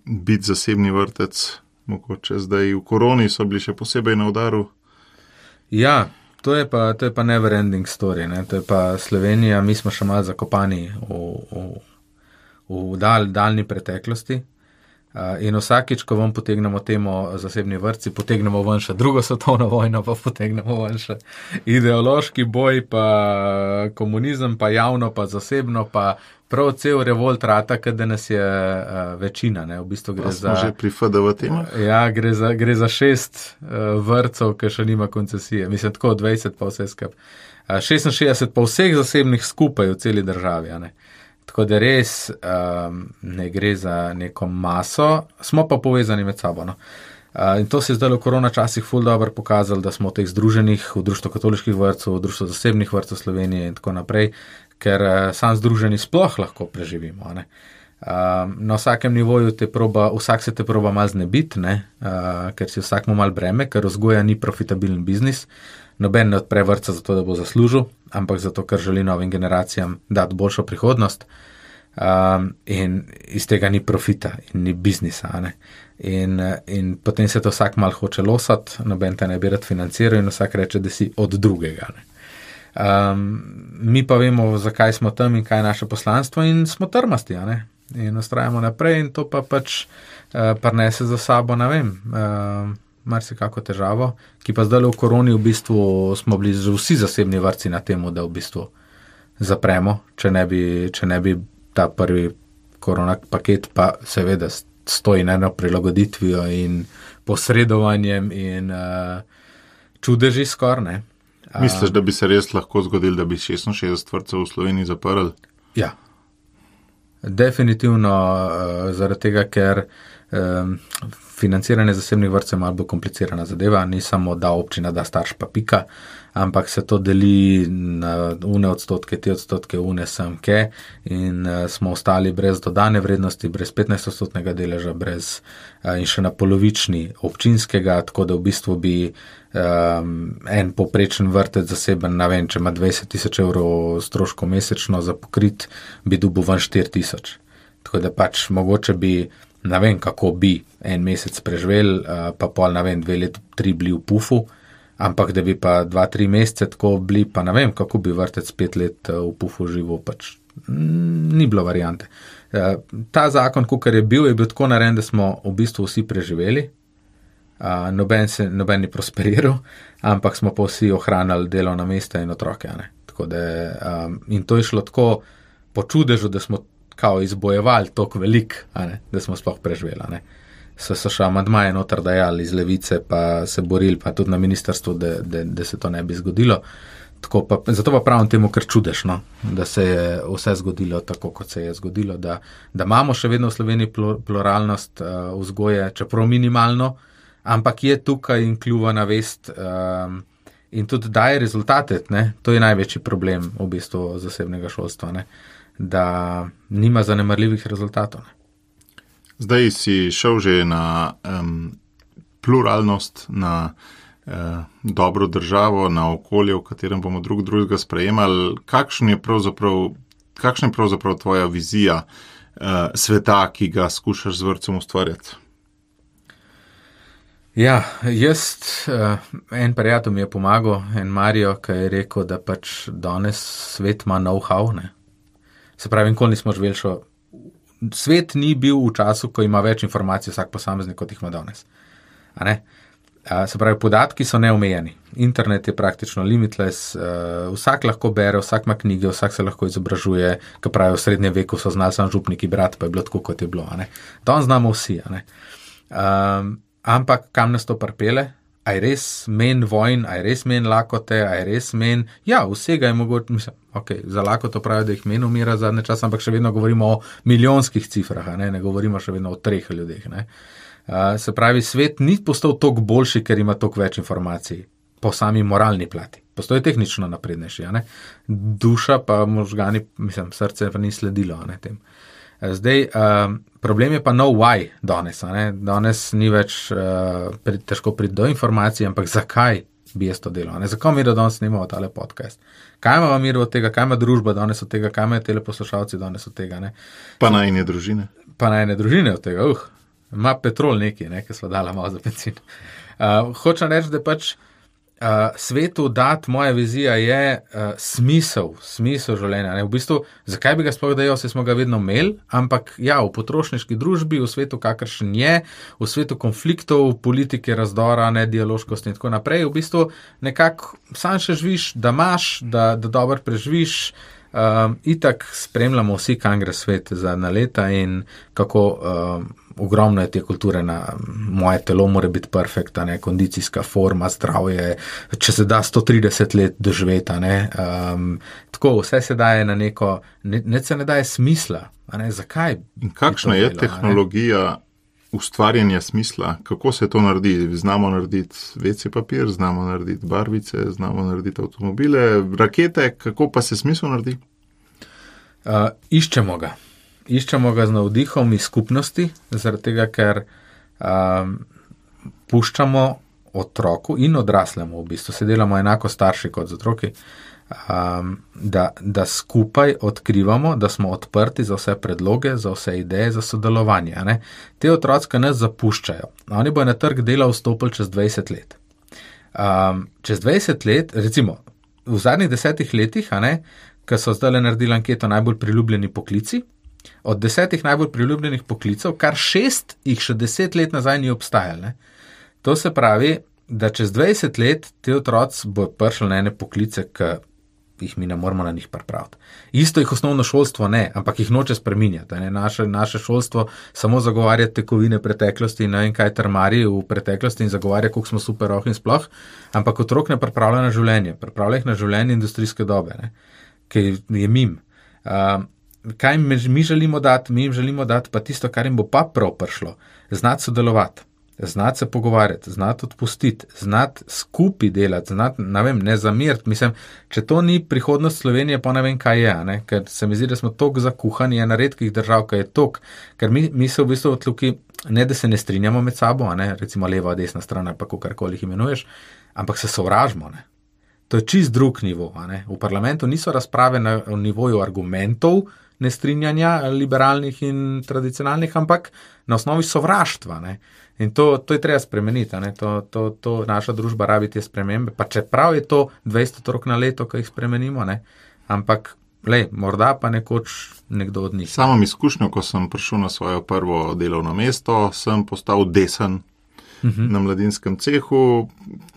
biti zasebni vrtec. Mogoče zdaj v koroni so bili še posebej na udaru. Ja, to je pa, to je pa never ending story. Ne? To je pa Slovenija, mi smo še malo zakopani v, v, v dal, daljni preteklosti. In vsakič, ko vam potegnemo temo zasebni vrtci, potegnemo ven še drugo svetovno vojno, pa potegnemo ven še ideološki boj, pa komunizem, pa javno, pa zasebno, pa prav cel revolt rata, ker nas je večina. Ne? V bistvu gre za. Že pri FDV temu? Ja, gre za, gre za šest vrtcev, ki še nima koncesije. Mislim, tako 20 pa vse skupaj. Uh, 66 pa vseh zasebnih skupaj v celi državi. Tako da res um, ne gre za neko maso, smo pa povezani med sabo. No. Uh, in to se je zdaj v korona časih ful dobro pokazalo, da smo v teh združenih, v Društvu katoliških vrtcev, v Društvu zasebnih vrtcev Slovenije in tako naprej, ker uh, sam združeni sploh lahko preživimo. Uh, na vsakem nivoju te proba, vsak se te proba mal znebiti, uh, ker si vsak mu mal breme, ker vzgoja ni profitabilen biznis. Noben ne odpre vrca zato, da bo zaslužil, ampak zato, ker želi novim generacijam dati boljšo prihodnost. Um, in iz tega ni profita in ni biznisa. In, in potem se to vsak mal hoče losati, noben te ne bi rad financiral in vsak reče, da si od drugega. Um, mi pa vemo, zakaj smo tam in kaj je naše poslanstvo, in smo trmasti. In ustrajamo naprej, in to pa pač uh, prnese za sabo, ne vem. Uh, marsikako težavo, ki pa zdaj v koroni v bistvu smo bili vsi zasebni vrci na tem, da v bistvu zapremo, če ne bi, če ne bi ta prvi korona paket pa seveda stoji na eno prilagoditvijo in posredovanjem in uh, čudeži skorne. Uh, Misliš, da bi se res lahko zgodil, da bi 66 vrtcev v Sloveniji zaprli? Ja. Definitivno uh, zaradi tega, ker um, financiranje zasebnih vrtcev je malo bolj komplicirana zadeva, ni samo da občina da starš pa pika, ampak se to deli na une odstotke, te odstotke, une samke in uh, smo ostali brez dodane vrednosti, brez 15 odstotnega deleža, brez uh, in še na polovični občinskega, tako da v bistvu bi um, en poprečen vrtec zaseben, ne vem, če ima 20 tisoč evrov stroško mesečno za pokrit, bi dubu ven 4 tisoč. Tako da pač mogoče bi ne vem, kako bi en mesec preživel, pa pol, ne vem, dve leti, tri bili v pufu, ampak da bi pa dva, tri mesece tako bili, pa ne vem, kako bi vrtec pet let v pufu živel, pač ni bilo variante. Ta zakon, kar je bil, je bil tako narejen, da smo v bistvu vsi preživeli. Noben, se, noben ni prosperiral, ampak smo pa vsi ohranjali delovna mesta in otroke. Da, um, in to je šlo tako po čudežu, da smo kao izbojevali tako velik, da smo sploh preživeli. So, so še amadmaje noter dajali iz levice, pa se borili, pa tudi na ministrstvu, da, da, da se to ne bi zgodilo. Pa, zato pa pravim temu, ker čudeš, no? da se je vse zgodilo tako, kot se je zgodilo, da, da imamo še vedno v Sloveniji pluralnost uh, vzgoje, čeprav minimalno, ampak je tukaj in kljuva na vest um, in tudi daje rezultate. Ne? To je največji problem v bistvu zasebnega šolstva. Ne? Da nima zanemrljivih rezultatov. Zdaj si šel že na um, pluralnost, na uh, dobro državo, na okolje, v katerem bomo drug drugega sprejemali. Kakšna je pravzaprav, kakšna je pravzaprav tvoja vizija uh, sveta, ki ga skušaš z vrcem ustvarjati? Ja, jaz, uh, en prijatelj mi je pomagal, en Marijo, ki je rekel, da pač danes svet ima know-how. ne. Se pravi, nikoli nismo živeli še. Svet ni bil v času, ko ima več informacij vsak posameznik, kot jih ima danes. Se pravi, podatki so neomejeni. Internet je praktično limitless, uh, vsak lahko bere, vsak ima knjige, vsak se lahko izobražuje. Kot pravijo, v srednjem veku so znali samo župniki brati, pa je bilo tako, kot je bilo. Danes znamo vsi. Um, ampak kam nas to pripele? A je res men vojn, a je res men lakote, a je res men. Ja, vsega je mogoče, mislim, okay, za lakoto pravijo, da jih men umira zadnje čase, ampak še vedno govorimo o milijonskih cifrah, ne, ne govorimo še vedno o treh ljudeh. ne. Uh, se pravi, svet ni postal toliko boljši, ker ima toliko več informacij po sami moralni plati. Postoji tehnično naprednejši, duša pa možgani, mislim, srce pa ni sledilo ne tem. Eh, Zdaj, um, problem je pa no why danes. ne. Danes ni več uh, pri, težko priti do informacij, ampak zakaj bi jaz to delal? ne. Zakaj mi da danes snimamo tale podcast? Kaj ima mir od tega, kaj ima družba danes od tega, kaj imajo teleposlušalci danes od tega? Ne? Pa najne družine. pa na ene družine od tega, uh, ima petrol neki, ne, ki smo dali malo za benzin. Uh, hočem reči, da pač uh, svetu dati moja vizija je uh, smisel, smisel življenja. Ne. V bistvu, zakaj bi ga sploh dajal, se smo ga vedno imeli, ampak ja, v potrošniški družbi, v svetu, kakršen je, v svetu konfliktov, politike, razdora, ne dialoškosti in tako naprej, v bistvu nekako sam še živiš, da imaš, da, da dobro preživiš. Um, itak spremljamo vsi, kam gre svet za na leta in kako um, ogromno je te kulture na moje telo, mora biti perfekta, ne, kondicijska forma, zdravje, če se da 130 let doživeti. a ne, Um, tako, vse se daje na neko, ne, ne se ne daje smisla. Ne, zakaj? In kakšna to je delal, a ne? tehnologija ustvarjanja smisla? Kako se to naredi? Znamo narediti WC papir, znamo narediti barvice, znamo narediti avtomobile, rakete, kako pa se smisel naredi? Uh, iščemo ga. Iščemo ga z navdihom iz skupnosti, zaradi tega, ker um, puščamo otroku in odraslemu, v bistvu se delamo enako starši kot z otroki, um, da, da skupaj odkrivamo, da smo odprti za vse predloge, za vse ideje, za sodelovanje. Te otroci nas zapuščajo. Oni bodo na trg dela vstopili čez 20 let. Um, čez 20 let, recimo v zadnjih desetih letih, ne, ki so zdaj naredili anketo najbolj priljubljeni poklici, od desetih najbolj priljubljenih poklicev, kar šest jih še deset let nazaj ni obstajalo. Ne. To se pravi, da čez 20 let ti otroci bodo prišli na ene poklice, ki jih mi ne moramo na njih pripraviti. Isto jih osnovno šolstvo ne, ampak jih noče spreminjati. Ne. Naše, naše šolstvo samo zagovarja tekovine preteklosti in ne vem kaj termari v preteklosti in zagovarja, kako smo super roh in sploh, ampak otrok ne pripravlja na življenje, pripravlja jih na življenje industrijske dobe, ne. ki je mim. Um, kaj mi mi želimo dati? Mi jim želimo dati pa tisto, kar jim bo pa prav prišlo. Znati sodelovati, znati se pogovarjati, znati odpustiti, znati skupaj delati, znati, ne vem, ne zamiriti. Mislim, če to ni prihodnost Slovenije, pa ne vem, kaj je. Ne? Ker se mi zdi, da smo tako zakuhani, ena redkih držav, ki je tok, ker mi, mi se v bistvu odluki, ne da se ne strinjamo med sabo, ne? recimo leva, desna stran, pa karkoli jih imenuješ, ampak se sovražimo. Ne? To je čist drug nivo. V parlamentu niso razprave na nivoju argumentov, nestrinjanja, liberalnih in tradicionalnih, ampak na osnovi sovraštva. Ne. In to, to je treba spremeniti. ne. To, to, to naša družba rabi te spremembe. Pa čeprav je to 200 otrok na leto, ki jih spremenimo, ne. ampak lej, morda pa nekoč nekdo od njih. Samom izkušnjo, ko sem prišel na svojo prvo delovno mesto, sem postal desen uh -huh. na mladinskem cehu.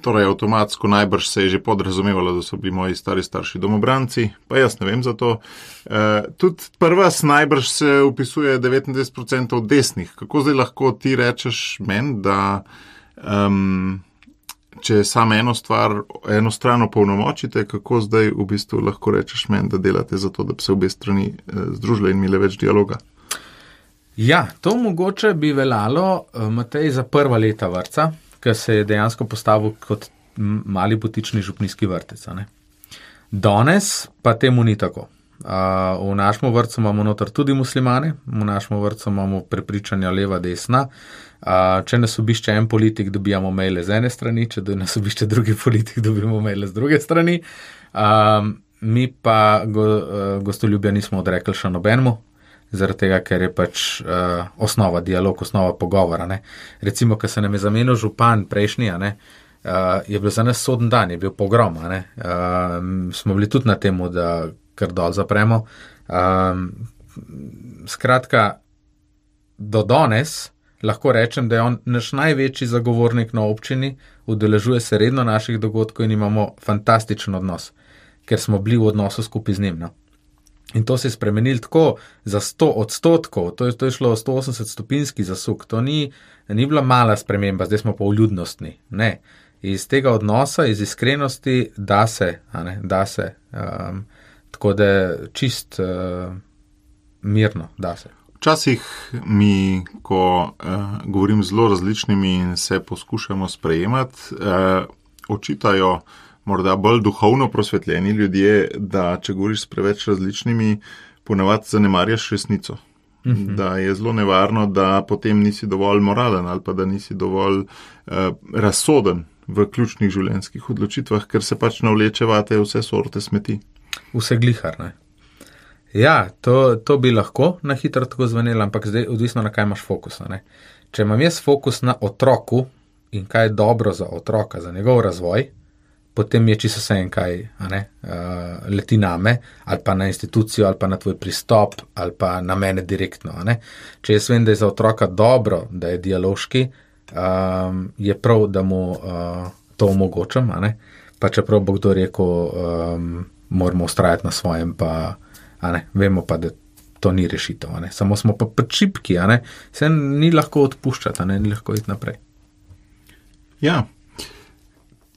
Torej, avtomatsko najbrž se je že podrazumevalo, da so bili moji stari starši domobranci, pa jaz ne vem za to. E, tudi prva najbrž se upisuje 99% desnih. Kako zdaj lahko ti rečeš meni, da um, če samo eno stvar, eno stran opolnomočite, kako zdaj v bistvu lahko rečeš meni, da delate za to, da bi se obe strani eh, združile in imele več dialoga? Ja, to mogoče bi veljalo, eh, Matej, za prva leta vrca, ki se je dejansko postavil kot mali botični župnijski vrtec. Danes pa temu ni tako. Uh, v našem vrtu imamo noter tudi muslimane, v našem vrtu imamo prepričanja leva, desna. Uh, če nas obišče en politik, dobijamo maile z ene strani, če nas obišče drugi politik, dobimo maile z druge strani. Um, mi pa go, uh, gostoljubja nismo odrekli še nobenemu, zaradi tega, ker je pač uh, osnova dialog, osnova pogovora. Ne. Recimo, ko se nam je zamenil župan prejšnji, ne, uh, je bil za nas soden dan, je bil pogrom. Uh, smo bili tudi na tem, da kar dol zapremo. Um, skratka, do danes lahko rečem, da je on naš največji zagovornik na občini, udeležuje se redno naših dogodkov in imamo fantastičen odnos, ker smo bili v odnosu skupaj z njim. No. In to se je spremenilo tako za 100 odstotkov, to je, to je šlo 180 stopinjski zasuk, to ni, ni bila mala sprememba, zdaj smo pa v ljudnostni. Ne. Iz tega odnosa, iz iskrenosti, da se, ne, da se. Um, tako da je čist uh, mirno, da se. Včasih mi, ko uh, govorim zelo različnimi in se poskušamo sprejemati, uh, očitajo morda bolj duhovno prosvetljeni ljudje, da če govoriš s preveč različnimi, ponavadi zanemarjaš resnico. Uh mhm. -huh. Da je zelo nevarno, da potem nisi dovolj moralen ali pa da nisi dovolj uh, razsoden v ključnih življenjskih odločitvah, ker se pač navlečevate vse sorte smeti. Vse glihar, ne. Ja, to, to bi lahko na hitro tako zvenelo, ampak zdaj odvisno na kaj imaš fokus. Ne? Če imam jaz fokus na otroku in kaj je dobro za otroka, za njegov razvoj, potem je čisto vse en kaj uh, leti na me, ali pa na institucijo, ali pa na tvoj pristop, ali pa na mene direktno. Če jaz vem, da je za otroka dobro, da je dialoški, um, je prav, da mu uh, to omogočam. Pa čeprav bo kdo rekel, um, moramo ustrajati na svojem, pa vemo pa, da to ni rešitev. Samo smo pa čipki, se ni lahko odpuščati, ni lahko iti naprej. Ja.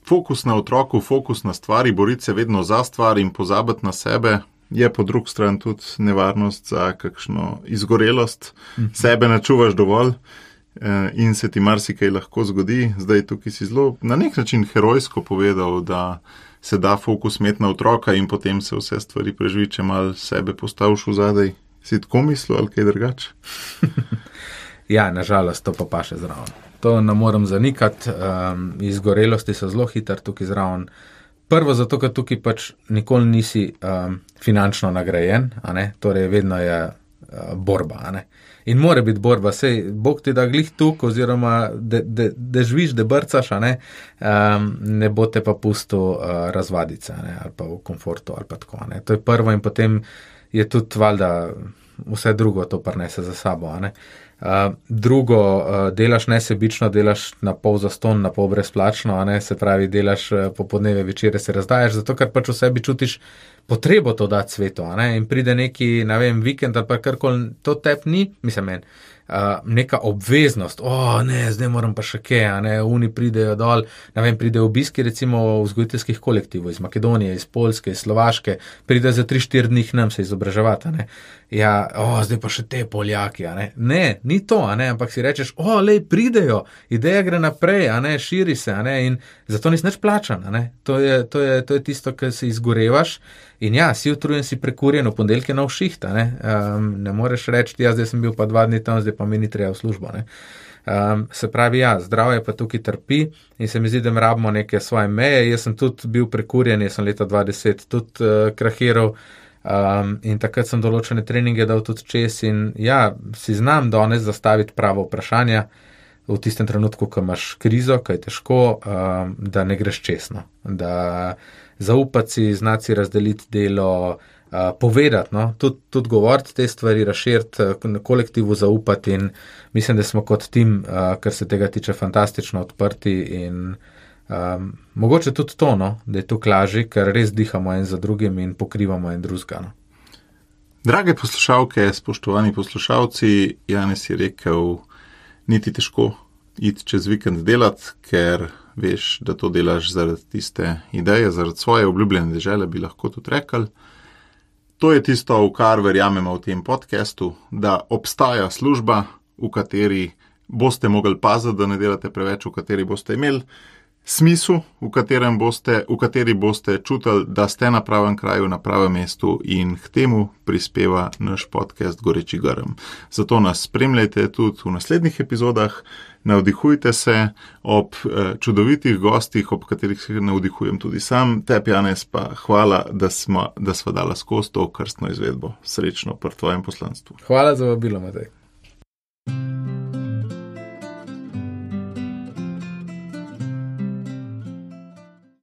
Fokus na otroku, fokus na stvari, boriti se vedno za stvar in pozabiti na sebe, je po drugi strani tudi nevarnost za kakšno izgorelost. Mhm. Sebe ne čuvaš dovolj eh, in se ti marsikaj lahko zgodi. Zdaj tukaj si zelo na nek način herojsko povedal, da se da fokus imeti na otroka in potem se vse stvari preživi, če mal sebe postaviš v zadaj. Si tako mislil ali kaj drugače? ja, nažalost, to pa pa še zraven. To ne morem zanikati, um, izgorelosti so zelo hitro tukaj zraven. Prvo zato, ker tukaj pač nikoli nisi um, finančno nagrajen, torej vedno je uh, borba. In mora biti borba, sej Bog ti da glih tuk, oziroma da živiš, da brcaš, ne, um, ne bo te pa pusto uh, razvadice ali pa v komfortu ali pa tako. Ne. To je prvo in potem je tudi valjda vse drugo to prnese za sabo. Uh, drugo, uh, delaš nesebično, delaš na pol za ston, na pol brezplačno, se pravi, delaš uh, popodneve, večere se razdajaš, zato ker pač v sebi čutiš potrebo to dati svetu. In pride neki, ne vem, vikend ali pa karkoli, to tep ni, mislim, meni neka obveznost, o ne, zdaj moram pa še kaj, ne, oni pridejo dol, ne vem, pridejo obiski recimo vzgojiteljskih kolektivov iz Makedonije, iz Polske, iz Slovaške, pridejo za 3-4 dni nam se izobraževati, ne. Ja, oh, zdaj pa še te Poljaki, ne. Ne, ni to, ne, ampak si rečeš, o, lej, pridejo, ideja gre naprej, ne, širi se, ne, in zato nisi nič plačan, ne. To je, to je, to je tisto, kar se izgorevaš. In ja, si utrujen, si prekurjen, v ponedeljke na všihta. Ne? Um, ne moreš reči, ja, zdaj sem bil pa dva dni tam, zdaj pa mi ni treba v službo. Um, se pravi, ja, zdravje pa tukaj trpi in se mi zdi, da rabimo neke svoje meje. Jaz sem tudi bil prekurjen, jaz sem leta 20 tudi uh, krahiral. Um, in takrat sem določene treninge dal tudi čez, in ja, si znam danes zastaviti pravo vprašanje v tistem trenutku, ko imaš krizo, ko je težko, um, da ne greš česno. Da, zaupati si, znati razdeliti delo, uh, povedati, no? tudi, tudi govoriti te stvari, razširiti na kolektivu, zaupati. In mislim, da smo kot tim, uh, kar se tega tiče, fantastično odprti in um, mogoče tudi to, no? da je to klaži, ker res dihamo en za drugim in pokrivamo en drugega. No? Drage poslušalke, spoštovani poslušalci, Janes je rekel, niti težko iti čez vikend delati, ker veš, da to delaš zaradi tiste ideje, zaradi svoje obljubljene žele, bi lahko tudi rekel. To je tisto, v kar verjamemo v tem podkastu, da obstaja služba, v kateri boste mogli paziti, da ne delate preveč, v kateri boste imeli smislu, v, boste, v kateri boste čutili, da ste na pravem kraju, na pravem mestu in k temu prispeva naš podcast Goreči Grm. Zato nas spremljajte tudi v naslednjih epizodah, navdihujte se ob eh, čudovitih gostih, ob katerih se navdihujem tudi sam. Tebi, Janes, pa hvala, da smo, da smo dali skozi to krstno izvedbo. Srečno pri tvojem poslanstvu. Hvala za vabilo, Matej.